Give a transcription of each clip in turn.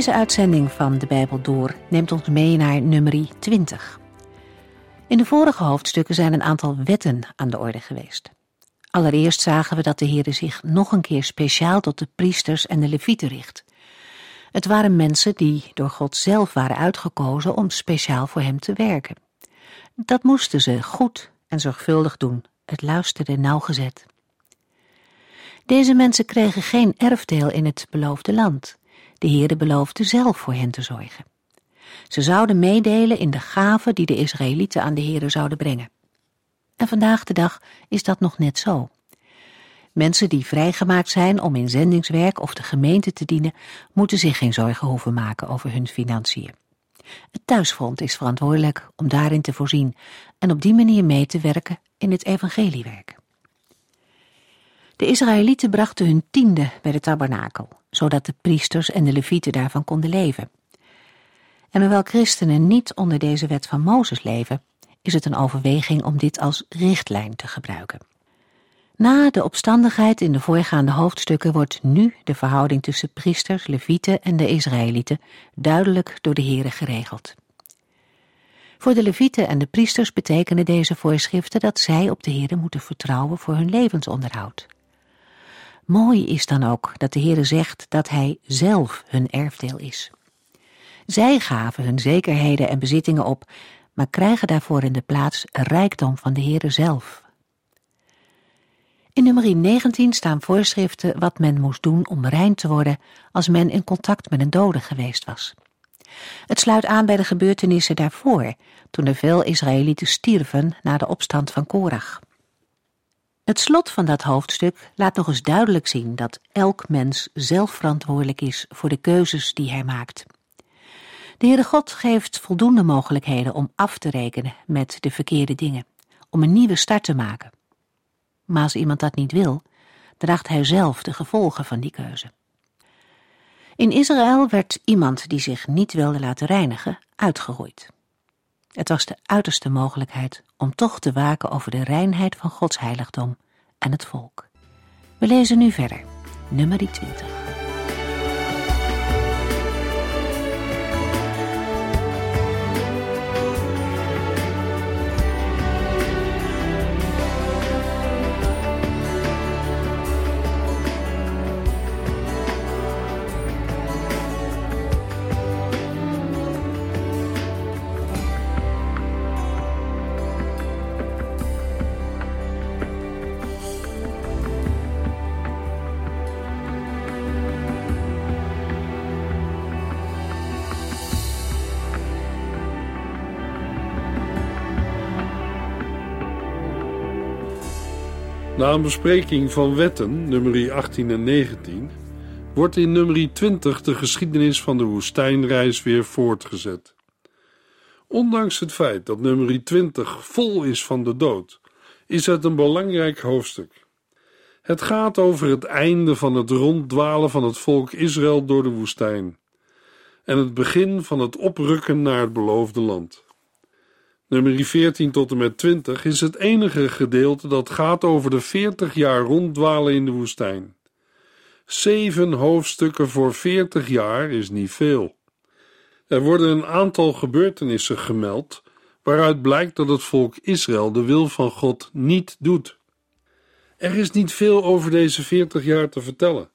Deze uitzending van de Bijbel door neemt ons mee naar nummer 20. In de vorige hoofdstukken zijn een aantal wetten aan de orde geweest. Allereerst zagen we dat de Heer zich nog een keer speciaal tot de priesters en de levieten richt. Het waren mensen die door God zelf waren uitgekozen om speciaal voor hem te werken. Dat moesten ze goed en zorgvuldig doen. Het luisterde nauwgezet. Deze mensen kregen geen erfdeel in het beloofde land. De Heere beloofde zelf voor hen te zorgen. Ze zouden meedelen in de gaven die de Israëlieten aan de Heere zouden brengen. En vandaag de dag is dat nog net zo. Mensen die vrijgemaakt zijn om in zendingswerk of de gemeente te dienen, moeten zich geen zorgen hoeven maken over hun financiën. Het thuisfront is verantwoordelijk om daarin te voorzien en op die manier mee te werken in het evangeliewerk. De Israëlieten brachten hun tiende bij de tabernakel, zodat de priesters en de levieten daarvan konden leven. En hoewel christenen niet onder deze wet van Mozes leven, is het een overweging om dit als richtlijn te gebruiken. Na de opstandigheid in de voorgaande hoofdstukken wordt nu de verhouding tussen priesters, levieten en de Israëlieten duidelijk door de Here geregeld. Voor de levieten en de priesters betekenen deze voorschriften dat zij op de Here moeten vertrouwen voor hun levensonderhoud. Mooi is dan ook dat de Heere zegt dat Hij zelf hun erfdeel is. Zij gaven hun zekerheden en bezittingen op, maar krijgen daarvoor in de plaats rijkdom van de Heere zelf. In nummer 19 staan voorschriften wat men moest doen om rein te worden als men in contact met een dode geweest was. Het sluit aan bij de gebeurtenissen daarvoor, toen er veel Israëlieten stierven na de opstand van Korach. Het slot van dat hoofdstuk laat nog eens duidelijk zien dat elk mens zelf verantwoordelijk is voor de keuzes die hij maakt. De Heere God geeft voldoende mogelijkheden om af te rekenen met de verkeerde dingen, om een nieuwe start te maken. Maar als iemand dat niet wil, draagt hij zelf de gevolgen van die keuze. In Israël werd iemand die zich niet wilde laten reinigen uitgeroeid. Het was de uiterste mogelijkheid om toch te waken over de reinheid van Gods heiligdom en het volk. We lezen nu verder, nummer 20. Na een bespreking van wetten, nummer 18 en 19, wordt in nummer 20 de geschiedenis van de woestijnreis weer voortgezet. Ondanks het feit dat nummer 20 vol is van de dood, is het een belangrijk hoofdstuk. Het gaat over het einde van het ronddwalen van het volk Israël door de woestijn en het begin van het oprukken naar het beloofde land. Nummer 14 tot en met 20 is het enige gedeelte dat gaat over de 40 jaar ronddwalen in de woestijn. Zeven hoofdstukken voor 40 jaar is niet veel. Er worden een aantal gebeurtenissen gemeld waaruit blijkt dat het volk Israël de wil van God niet doet. Er is niet veel over deze 40 jaar te vertellen,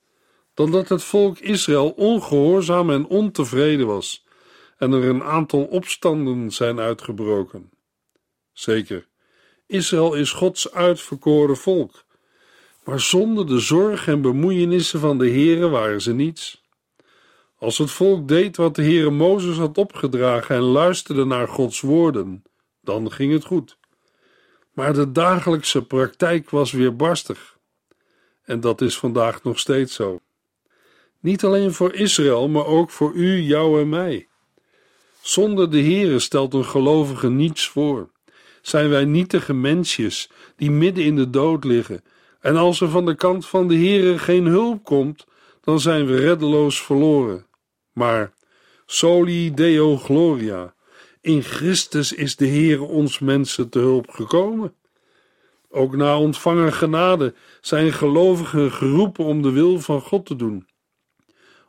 dan dat het volk Israël ongehoorzaam en ontevreden was en er een aantal opstanden zijn uitgebroken. Zeker, Israël is Gods uitverkoren volk, maar zonder de zorg en bemoeienissen van de Heere waren ze niets. Als het volk deed wat de Heere Mozes had opgedragen en luisterde naar Gods woorden, dan ging het goed. Maar de dagelijkse praktijk was weer barstig. En dat is vandaag nog steeds zo. Niet alleen voor Israël, maar ook voor u, jou en mij. Zonder de Heere stelt een gelovige niets voor. Zijn wij nietige mensjes die midden in de dood liggen, en als er van de kant van de Heere geen hulp komt, dan zijn we reddeloos verloren. Maar soli Deo gloria, in Christus is de Heere ons mensen te hulp gekomen. Ook na ontvangen genade zijn gelovigen geroepen om de wil van God te doen.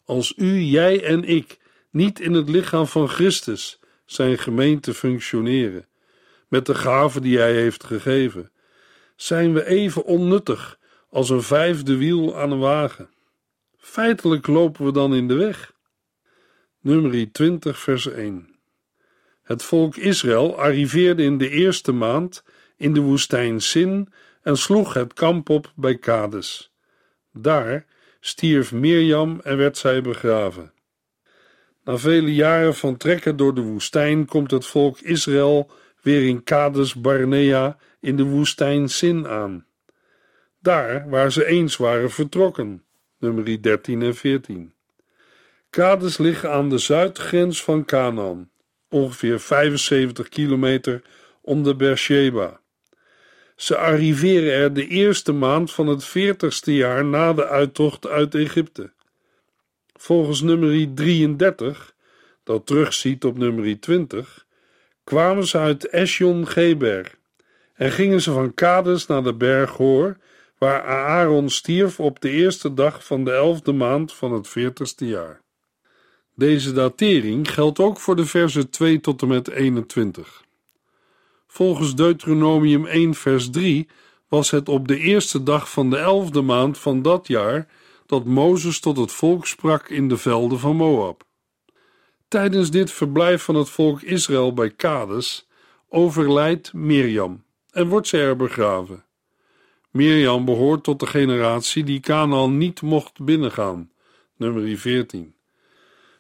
Als u, jij en ik niet in het lichaam van Christus, zijn gemeente, functioneren, met de gaven die Hij heeft gegeven, zijn we even onnuttig als een vijfde wiel aan een wagen. Feitelijk lopen we dan in de weg. Nummer 20, vers 1. Het volk Israël arriveerde in de eerste maand in de woestijn Sin en sloeg het kamp op bij Kades. Daar stierf Mirjam en werd zij begraven. Na vele jaren van trekken door de woestijn komt het volk Israël weer in Kades Barnea in de woestijn Sin aan. Daar waar ze eens waren vertrokken, nummer 13 en 14. Kades liggen aan de zuidgrens van Canaan, ongeveer 75 kilometer om de Beersheba. Ze arriveren er de eerste maand van het veertigste jaar na de uittocht uit Egypte. Volgens nummer 33, dat terugziet op nummer 20, kwamen ze uit Esjon Geber en gingen ze van Kades naar de berg Hoor, waar Aaron stierf op de eerste dag van de elfde maand van het veertigste jaar. Deze datering geldt ook voor de versen 2 tot en met 21. Volgens Deuteronomium 1 vers 3 was het op de eerste dag van de elfde maand van dat jaar dat Mozes tot het volk sprak in de velden van Moab. Tijdens dit verblijf van het volk Israël bij Kades overlijdt Mirjam en wordt zij er begraven. Mirjam behoort tot de generatie die Canaan niet mocht binnengaan, nummer 14.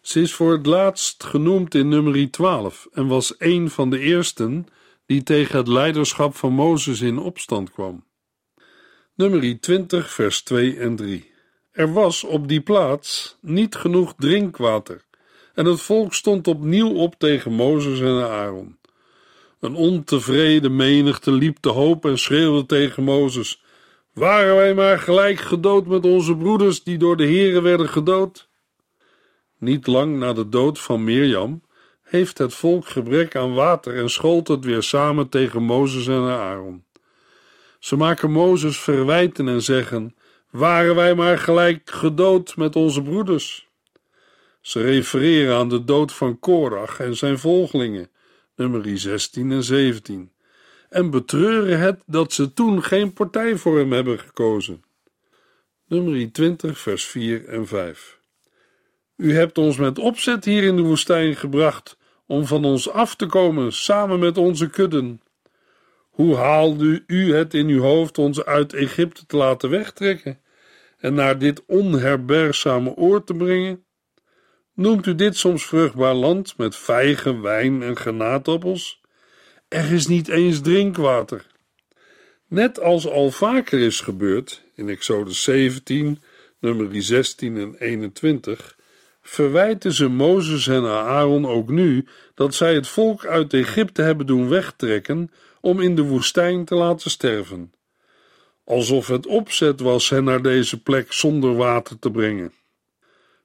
Ze is voor het laatst genoemd in nummer 12 en was een van de eersten die tegen het leiderschap van Mozes in opstand kwam. Nummer 20, vers 2 en 3. Er was op die plaats niet genoeg drinkwater, en het volk stond opnieuw op tegen Mozes en Aaron. Een ontevreden menigte liep te hoop en schreeuwde tegen Mozes: Waren wij maar gelijk gedood met onze broeders die door de heren werden gedood? Niet lang na de dood van Mirjam heeft het volk gebrek aan water en schold het weer samen tegen Mozes en Aaron. Ze maken Mozes verwijten en zeggen: Waren wij maar gelijk gedood met onze broeders? Ze refereren aan de dood van Korach en zijn volgelingen, nummer 16 en 17, en betreuren het dat ze toen geen partij voor hem hebben gekozen. Nummer 20, vers 4 en 5. U hebt ons met opzet hier in de woestijn gebracht om van ons af te komen samen met onze kudden. Hoe haalde u het in uw hoofd ons uit Egypte te laten wegtrekken en naar dit onherbergzame oord te brengen? Noemt u dit soms vruchtbaar land met vijgen, wijn en granaatappels? Er is niet eens drinkwater. Net als al vaker is gebeurd in Exodus 17, nummer 16 en 21, verwijten ze Mozes en Aaron ook nu dat zij het volk uit Egypte hebben doen wegtrekken om in de woestijn te laten sterven. Alsof het opzet was hen naar deze plek zonder water te brengen.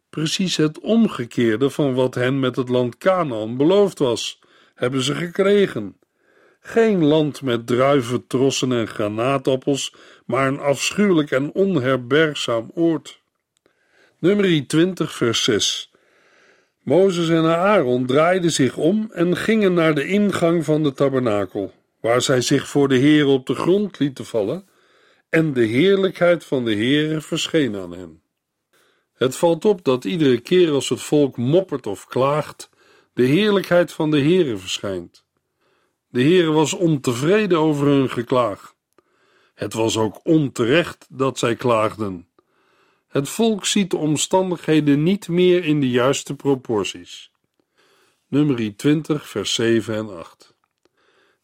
Precies het omgekeerde van wat hen met het land Canaan beloofd was, hebben ze gekregen. Geen land met druiventrossen en granaatappels, maar een afschuwelijk en onherbergzaam oord. Nummer 20, vers 6. Mozes en Aaron draaiden zich om en gingen naar de ingang van de tabernakel, waar zij zich voor de Heer op de grond lieten vallen, en de heerlijkheid van de Heere verscheen aan hen. Het valt op dat iedere keer als het volk moppert of klaagt, de heerlijkheid van de Heere verschijnt. De Heere was ontevreden over hun geklaag. Het was ook onterecht dat zij klaagden. Het volk ziet de omstandigheden niet meer in de juiste proporties. Nummer 20, vers 7 en 8.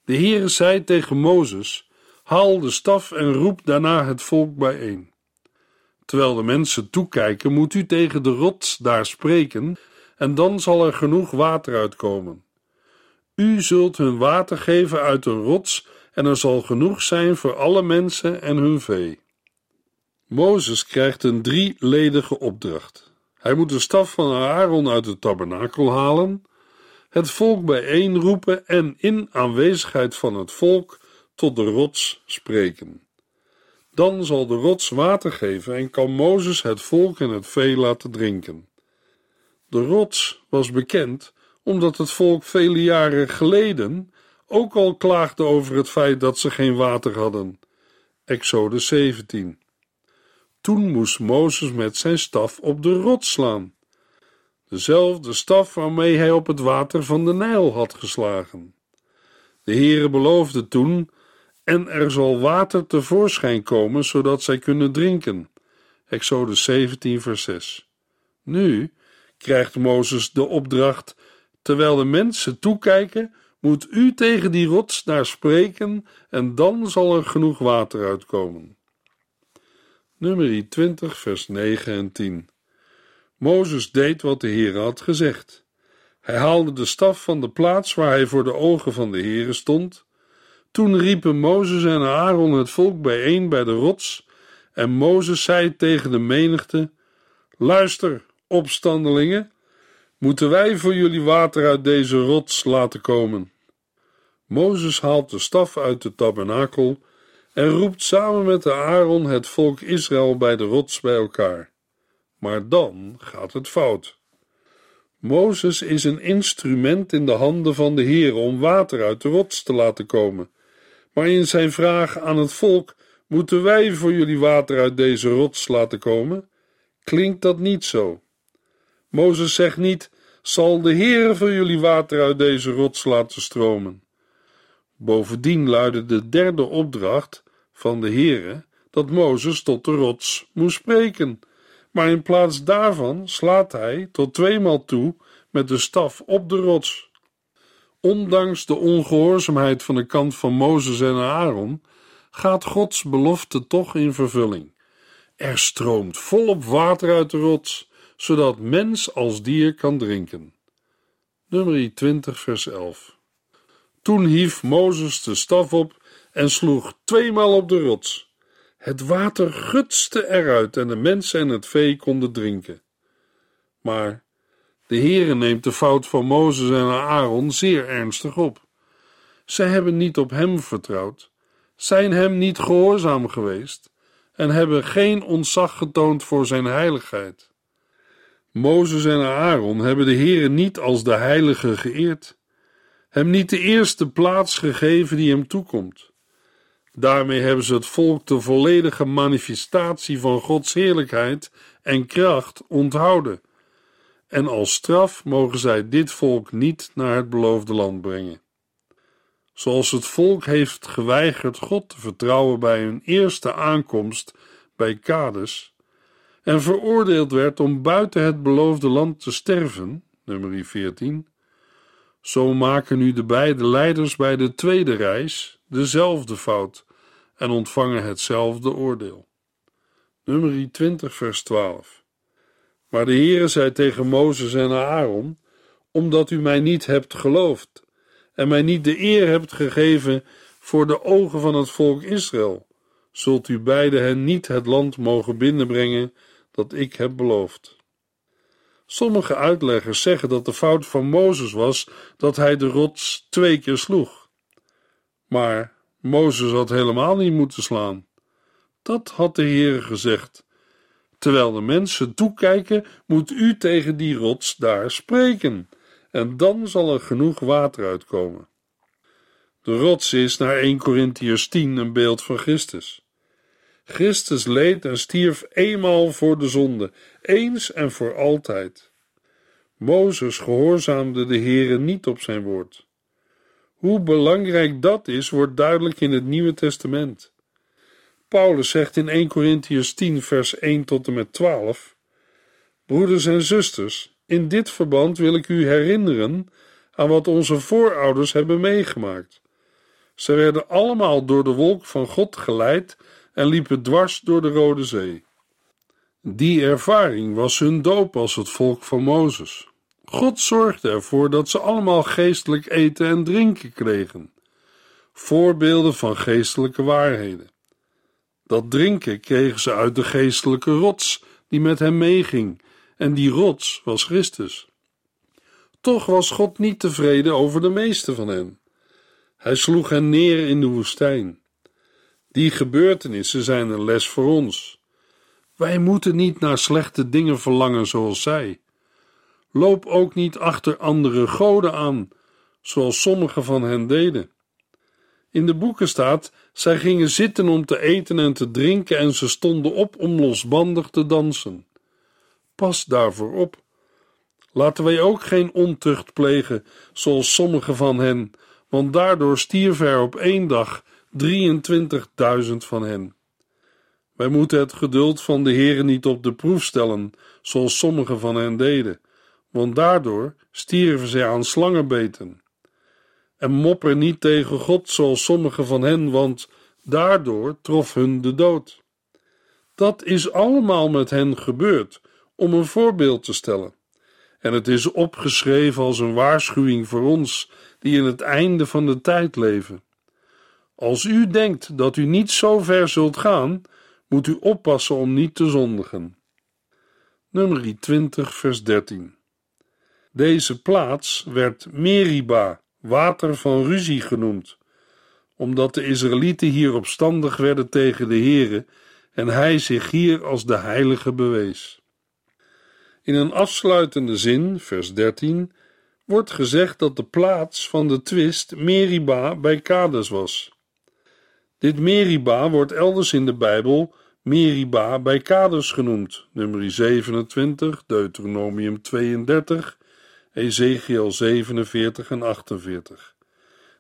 De Heere zei tegen Mozes: Haal de staf en roep daarna het volk bijeen. Terwijl de mensen toekijken, moet u tegen de rots daar spreken en dan zal er genoeg water uitkomen. U zult hun water geven uit een rots, en er zal genoeg zijn voor alle mensen en hun vee. Mozes krijgt een drieledige opdracht. Hij moet de staf van Aaron uit het tabernakel halen, het volk bijeenroepen en in aanwezigheid van het volk tot de rots spreken. Dan zal de rots water geven en kan Mozes het volk en het vee laten drinken. De rots was bekend omdat het volk vele jaren geleden ook al klaagde over het feit dat ze geen water hadden. Exode 17. Toen moest Mozes met zijn staf op de rots slaan. Dezelfde staf waarmee hij op het water van de Nijl had geslagen. De Heere beloofde toen: En er zal water tevoorschijn komen, zodat zij kunnen drinken. Exode 17, vers 6. Nu krijgt Mozes de opdracht: terwijl de mensen toekijken, moet u tegen die rots daar spreken, en dan zal er genoeg water uitkomen. Nummer 20, vers 9 en 10. Mozes deed wat de Heer had gezegd. Hij haalde de staf van de plaats waar hij voor de ogen van de Heere stond. Toen riepen Mozes en Aaron het volk bijeen bij de rots, en Mozes zei tegen de menigte: Luister, opstandelingen, moeten wij voor jullie water uit deze rots laten komen. Mozes haalt de staf uit de tabernakel en roept samen met de Aaron het volk Israël bij de rots bij elkaar. Maar dan gaat het fout. Mozes is een instrument in de handen van de Heer om water uit de rots te laten komen. Maar in zijn vraag aan het volk: Moeten wij voor jullie water uit deze rots laten komen? klinkt dat niet zo. Mozes zegt niet: Zal de Heer voor jullie water uit deze rots laten stromen? Bovendien luidde de derde opdracht van de Heere dat Mozes tot de rots moest spreken, maar in plaats daarvan slaat hij tot tweemaal toe met de staf op de rots. Ondanks de ongehoorzaamheid van de kant van Mozes en Aaron gaat Gods belofte toch in vervulling. Er stroomt volop water uit de rots, zodat mens als dier kan drinken. Nummer 20, vers 11. Toen hief Mozes de staf op en sloeg tweemaal op de rots. Het water gutste eruit en de mensen en het vee konden drinken. Maar de Heere neemt de fout van Mozes en Aaron zeer ernstig op. Zij hebben niet op hem vertrouwd, zijn hem niet gehoorzaam geweest en hebben geen ontzag getoond voor zijn heiligheid. Mozes en Aaron hebben de Heere niet als de heilige geëerd, hem niet de eerste plaats gegeven die hem toekomt. Daarmee hebben ze het volk de volledige manifestatie van Gods heerlijkheid en kracht onthouden. En als straf mogen zij dit volk niet naar het beloofde land brengen. Zoals het volk heeft geweigerd God te vertrouwen bij hun eerste aankomst bij Kades en veroordeeld werd om buiten het beloofde land te sterven, nummer 14, zo maken nu de beide leiders bij de tweede reis dezelfde fout en ontvangen hetzelfde oordeel. Nummer 20, vers 12. Maar de Heere zei tegen Mozes en Aaron: Omdat u mij niet hebt geloofd en mij niet de eer hebt gegeven voor de ogen van het volk Israël, zult u beiden hen niet het land mogen binnenbrengen dat ik heb beloofd. Sommige uitleggers zeggen dat de fout van Mozes was dat hij de rots twee keer sloeg. Maar Mozes had helemaal niet moeten slaan. Dat had de Heer gezegd. Terwijl de mensen toekijken, moet u tegen die rots daar spreken, en dan zal er genoeg water uitkomen. De rots is naar 1 Corinthiërs 10 een beeld van Christus. Christus leed en stierf eenmaal voor de zonde, eens en voor altijd. Mozes gehoorzaamde de Heere niet op zijn woord. Hoe belangrijk dat is, wordt duidelijk in het Nieuwe Testament. Paulus zegt in 1 Corinthians 10, vers 1 tot en met 12: Broeders en zusters, in dit verband wil ik u herinneren aan wat onze voorouders hebben meegemaakt. Ze werden allemaal door de wolk van God geleid en liepen dwars door de Rode Zee. Die ervaring was hun doop als het volk van Mozes. God zorgde ervoor dat ze allemaal geestelijk eten en drinken kregen. Voorbeelden van geestelijke waarheden. Dat drinken kregen ze uit de geestelijke rots die met hem meeging, en die rots was Christus. Toch was God niet tevreden over de meeste van hen. Hij sloeg hen neer in de woestijn. Die gebeurtenissen zijn een les voor ons. Wij moeten niet naar slechte dingen verlangen zoals zij. Loop ook niet achter andere goden aan, zoals sommigen van hen deden. In de boeken staat: zij gingen zitten om te eten en te drinken en ze stonden op om losbandig te dansen. Pas daarvoor op. Laten wij ook geen ontucht plegen, zoals sommigen van hen, want daardoor stierven er op één dag 23.000 van hen. Wij moeten het geduld van de Heere niet op de proef stellen, zoals sommigen van hen deden, want daardoor stierven zij aan slangenbeten. En mopper niet tegen God, zoals sommigen van hen, want daardoor trof hun de dood. Dat is allemaal met hen gebeurd, om een voorbeeld te stellen. En het is opgeschreven als een waarschuwing voor ons, die in het einde van de tijd leven. Als u denkt dat u niet zo ver zult gaan, moet u oppassen om niet te zondigen. Nummer 20, vers 13. Deze plaats werd Meriba, water van ruzie genoemd, omdat de Israëlieten hier opstandig werden tegen de Heere en hij zich hier als de heilige bewees. In een afsluitende zin, vers 13, wordt gezegd dat de plaats van de twist Meriba bij Kades was. Dit Meriba wordt elders in de Bijbel Meriba bij Kades genoemd, nummer 27, Deuteronomium 32, Ezekiel 47 en 48.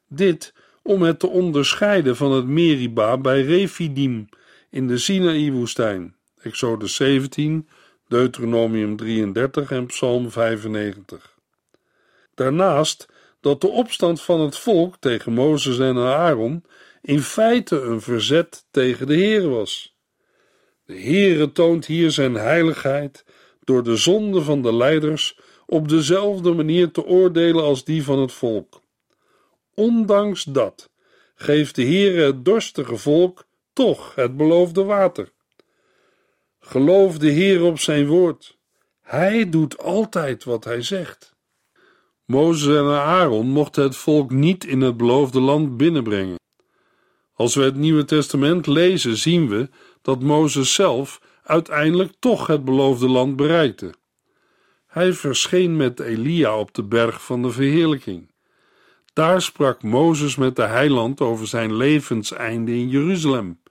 Dit om het te onderscheiden van het Meriba bij Refidim in de Sinaï-woestijn, Exodus 17, Deuteronomium 33 en Psalm 95. Daarnaast dat de opstand van het volk tegen Mozes en Aaron in feite een verzet tegen de Heer was. De Heere toont hier zijn heiligheid door de zonde van de leiders op dezelfde manier te oordelen als die van het volk. Ondanks dat geeft de Heere het dorstige volk toch het beloofde water. Geloof de Heer op zijn woord. Hij doet altijd wat hij zegt. Mozes en Aaron mochten het volk niet in het beloofde land binnenbrengen. Als we het Nieuwe Testament lezen, zien we dat Mozes zelf uiteindelijk toch het beloofde land bereikte. Hij verscheen met Elia op de berg van de verheerlijking. Daar sprak Mozes met de heiland over zijn levenseinde in Jeruzalem.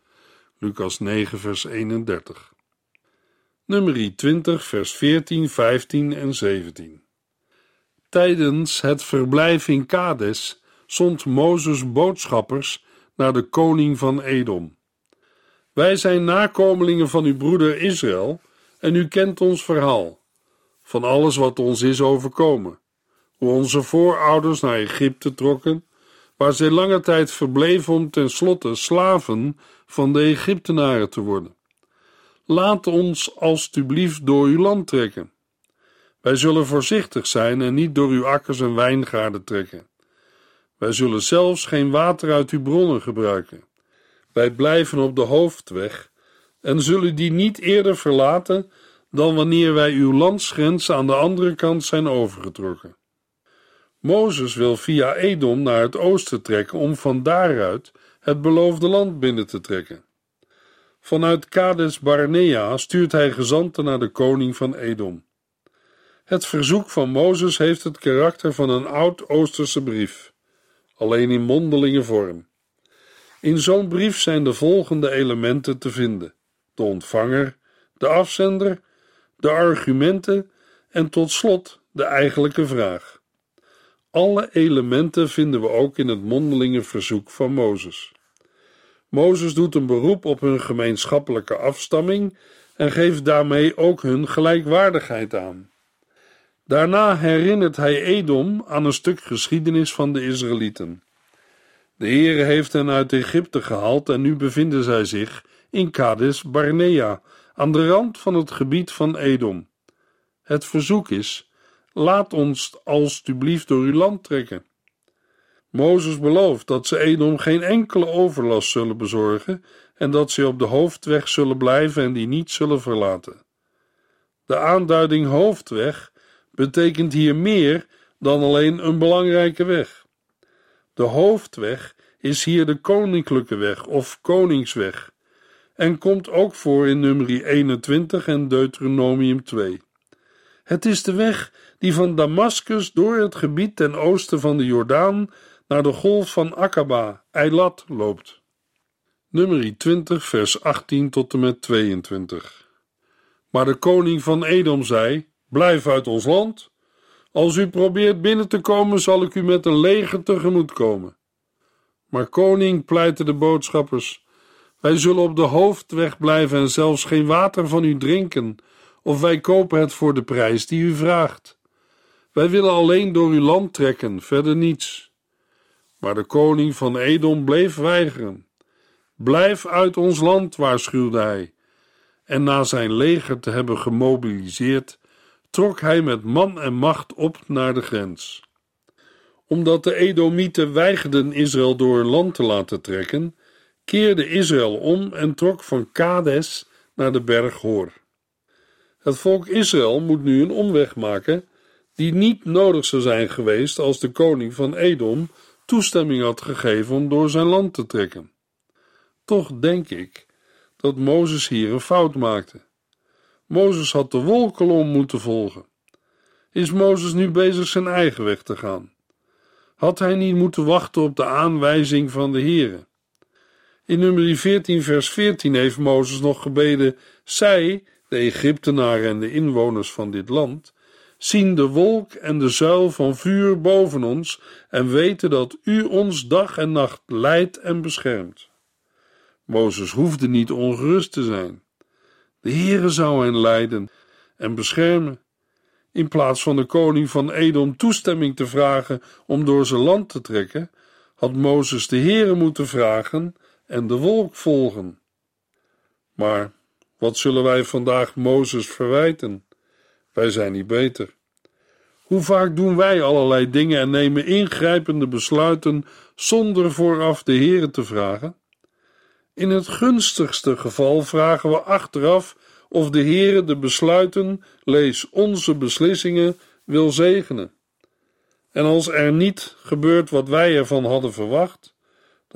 Lucas 9, vers 31. Nummer 20, vers 14, 15 en 17. Tijdens het verblijf in Kades zond Mozes boodschappers naar de koning van Edom. Wij zijn nakomelingen van uw broeder Israël en u kent ons verhaal van alles wat ons is overkomen. Hoe onze voorouders naar Egypte trokken, waar zij lange tijd verbleven om tenslotte slaven van de Egyptenaren te worden. Laat ons alstublieft door uw land trekken. Wij zullen voorzichtig zijn en niet door uw akkers en wijngaarden trekken. Wij zullen zelfs geen water uit uw bronnen gebruiken. Wij blijven op de hoofdweg en zullen die niet eerder verlaten dan wanneer wij uw landsgrens aan de andere kant zijn overgetrokken. Mozes wil via Edom naar het oosten trekken om van daaruit het beloofde land binnen te trekken. Vanuit Kades Barnea stuurt hij gezanten naar de koning van Edom. Het verzoek van Mozes heeft het karakter van een oud-Oosterse brief, alleen in mondelinge vorm. In zo'n brief zijn de volgende elementen te vinden: de ontvanger, de afzender, de argumenten en tot slot de eigenlijke vraag. Alle elementen vinden we ook in het mondelinge verzoek van Mozes. Mozes doet een beroep op hun gemeenschappelijke afstamming en geeft daarmee ook hun gelijkwaardigheid aan. Daarna herinnert hij Edom aan een stuk geschiedenis van de Israëlieten. De Heere heeft hen uit Egypte gehaald en nu bevinden zij zich in Kades Barnea, aan de rand van het gebied van Edom. Het verzoek is: laat ons alstublieft door uw land trekken. Mozes belooft dat ze Edom geen enkele overlast zullen bezorgen en dat ze op de hoofdweg zullen blijven en die niet zullen verlaten. De aanduiding hoofdweg betekent hier meer dan alleen een belangrijke weg. De hoofdweg is hier de koninklijke weg of koningsweg en komt ook voor in nummer 21 en Deuteronomium 2. Het is de weg die van Damascus door het gebied ten oosten van de Jordaan naar de golf van Akaba, Eilat, loopt. Nummer 20, vers 18 tot en met 22. Maar de koning van Edom zei: Blijf uit ons land. Als u probeert binnen te komen, zal ik u met een leger tegemoet komen. Maar koning, pleiten de boodschappers, wij zullen op de hoofdweg blijven en zelfs geen water van u drinken, of wij kopen het voor de prijs die u vraagt. Wij willen alleen door uw land trekken, verder niets. Maar de koning van Edom bleef weigeren. Blijf uit ons land, waarschuwde hij. En na zijn leger te hebben gemobiliseerd, trok hij met man en macht op naar de grens. Omdat de Edomieten weigerden Israël door hun land te laten trekken, keerde Israël om en trok van Kades naar de berg Hor. Het volk Israël moet nu een omweg maken die niet nodig zou zijn geweest als de koning van Edom toestemming had gegeven om door zijn land te trekken. Toch denk ik dat Mozes hier een fout maakte. Mozes had de wolkolom moeten volgen. Is Mozes nu bezig zijn eigen weg te gaan? Had hij niet moeten wachten op de aanwijzing van de Heere? In nummer 14, vers 14 heeft Mozes nog gebeden: Zij, de Egyptenaren en de inwoners van dit land, zien de wolk en de zuil van vuur boven ons en weten dat u ons dag en nacht leidt en beschermt. Mozes hoefde niet ongerust te zijn. De Heere zou hen leiden en beschermen. In plaats van de koning van Edom toestemming te vragen om door zijn land te trekken, had Mozes de Heere moeten vragen en de wolk volgen. Maar wat zullen wij vandaag Mozes verwijten? Wij zijn niet beter. Hoe vaak doen wij allerlei dingen en nemen ingrijpende besluiten zonder vooraf de Heere te vragen? In het gunstigste geval vragen we achteraf of de Heere de besluiten, lees onze beslissingen, wil zegenen. En als er niet gebeurt wat wij ervan hadden verwacht,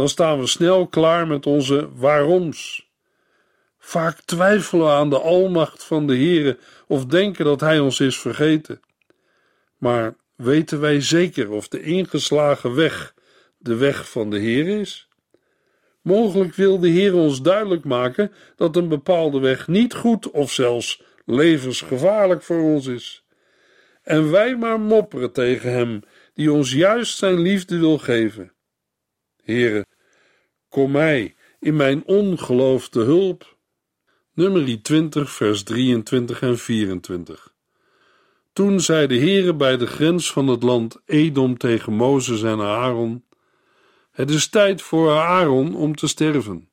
dan staan we snel klaar met onze waaroms. Vaak twijfelen we aan de almacht van de Heere of denken dat Hij ons is vergeten. Maar weten wij zeker of de ingeslagen weg de weg van de Heer is? Mogelijk wil de Heer ons duidelijk maken dat een bepaalde weg niet goed of zelfs levensgevaarlijk voor ons is. En wij maar mopperen tegen Hem, die ons juist Zijn liefde wil geven. Heere, kom mij in mijn ongeloof te hulp. Nummer 20, vers 23 en 24. Toen zei de Heere bij de grens van het land Edom tegen Mozes en Aaron: Het is tijd voor Aaron om te sterven,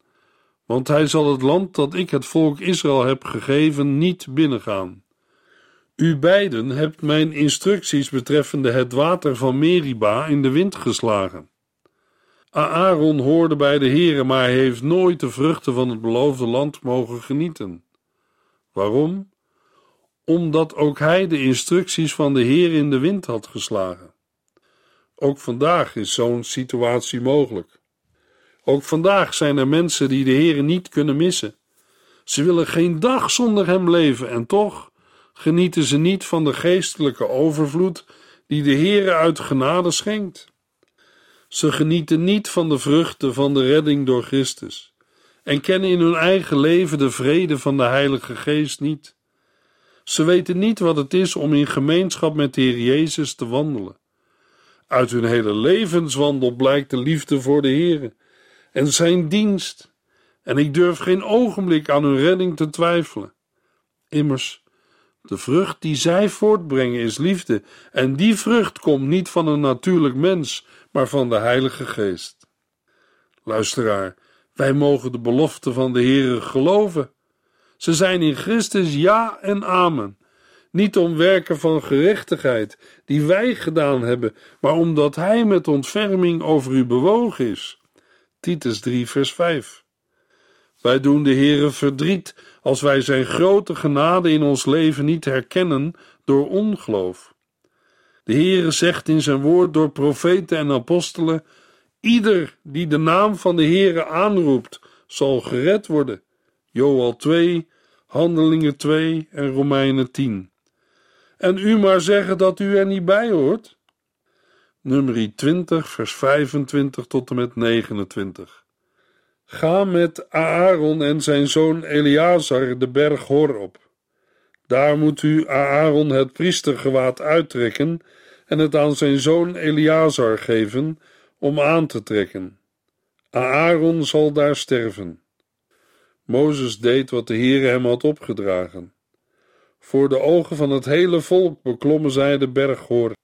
want hij zal het land dat ik het volk Israël heb gegeven niet binnengaan. U beiden hebt mijn instructies betreffende het water van Meriba in de wind geslagen. Aaron hoorde bij de Heere, maar hij heeft nooit de vruchten van het beloofde land mogen genieten. Waarom? Omdat ook hij de instructies van de Heer in de wind had geslagen. Ook vandaag is zo'n situatie mogelijk. Ook vandaag zijn er mensen die de Heer niet kunnen missen. Ze willen geen dag zonder hem leven en toch genieten ze niet van de geestelijke overvloed die de Heer uit genade schenkt. Ze genieten niet van de vruchten van de redding door Christus en kennen in hun eigen leven de vrede van de Heilige Geest niet. Ze weten niet wat het is om in gemeenschap met de Heer Jezus te wandelen. Uit hun hele levenswandel blijkt de liefde voor de Heer en zijn dienst, en ik durf geen ogenblik aan hun redding te twijfelen. Immers, de vrucht die zij voortbrengen is liefde, en die vrucht komt niet van een natuurlijk mens, maar van de Heilige Geest. Luisteraar, wij mogen de belofte van de Heere geloven. Ze zijn in Christus ja en amen. Niet om werken van gerechtigheid die wij gedaan hebben, maar omdat Hij met ontferming over u bewogen is. Titus 3, vers 5. Wij doen de Heere verdriet als wij Zijn grote genade in ons leven niet herkennen door ongeloof. De Heere zegt in zijn woord door profeten en apostelen: Ieder die de naam van de Heere aanroept, zal gered worden. Joel 2, Handelingen 2 en Romeinen 10. En u maar zeggen dat u er niet bij hoort? Nummer 20, vers 25 tot en met 29. Ga met Aaron en zijn zoon Eleazar de berg Hor op. Daar moet u Aaron het priestergewaad uittrekken en het aan zijn zoon Eleazar geven om aan te trekken. Aaron zal daar sterven. Mozes deed wat de Heere hem had opgedragen. Voor de ogen van het hele volk beklommen zij de berg Hor.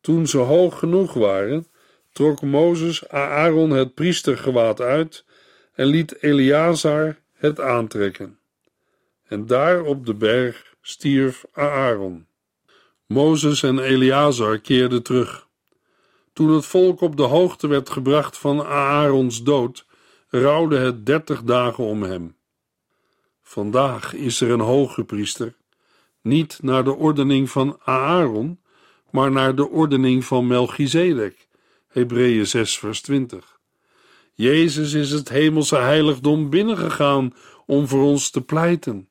Toen ze hoog genoeg waren, trok Mozes Aaron het priestergewaad uit en liet Eleazar het aantrekken. En daar op de berg stierf Aaron. Mozes en Eleazar keerden terug. Toen het volk op de hoogte werd gebracht van Aarons dood, rouwde het dertig dagen om hem. Vandaag is er een hoge priester, niet naar de ordening van Aaron, maar naar de ordening van Melchizedek. Hebreeën 6 vers 20. Jezus is het hemelse heiligdom binnengegaan om voor ons te pleiten.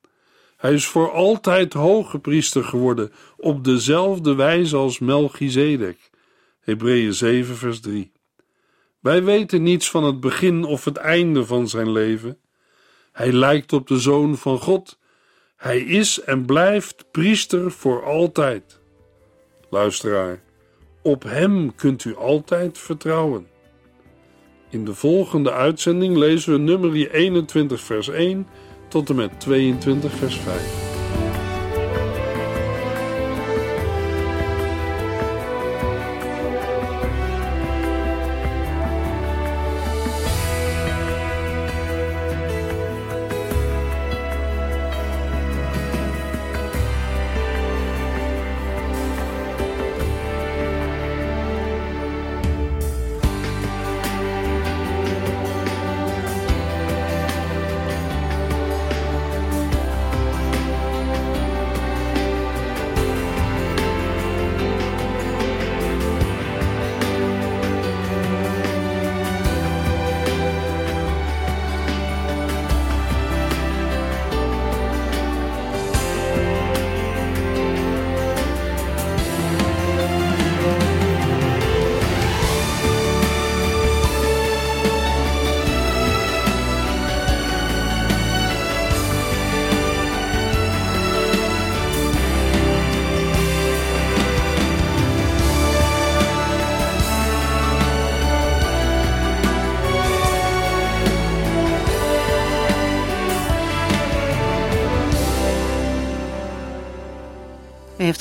Hij is voor altijd hoge priester geworden, op dezelfde wijze als Melchizedek. Hebreeën 7 vers 3. Wij weten niets van het begin of het einde van zijn leven. Hij lijkt op de Zoon van God. Hij is en blijft priester voor altijd. Luisteraar, op Hem kunt u altijd vertrouwen. In de volgende uitzending lezen we nummer 21 vers 1 tot en met 22 vers 5.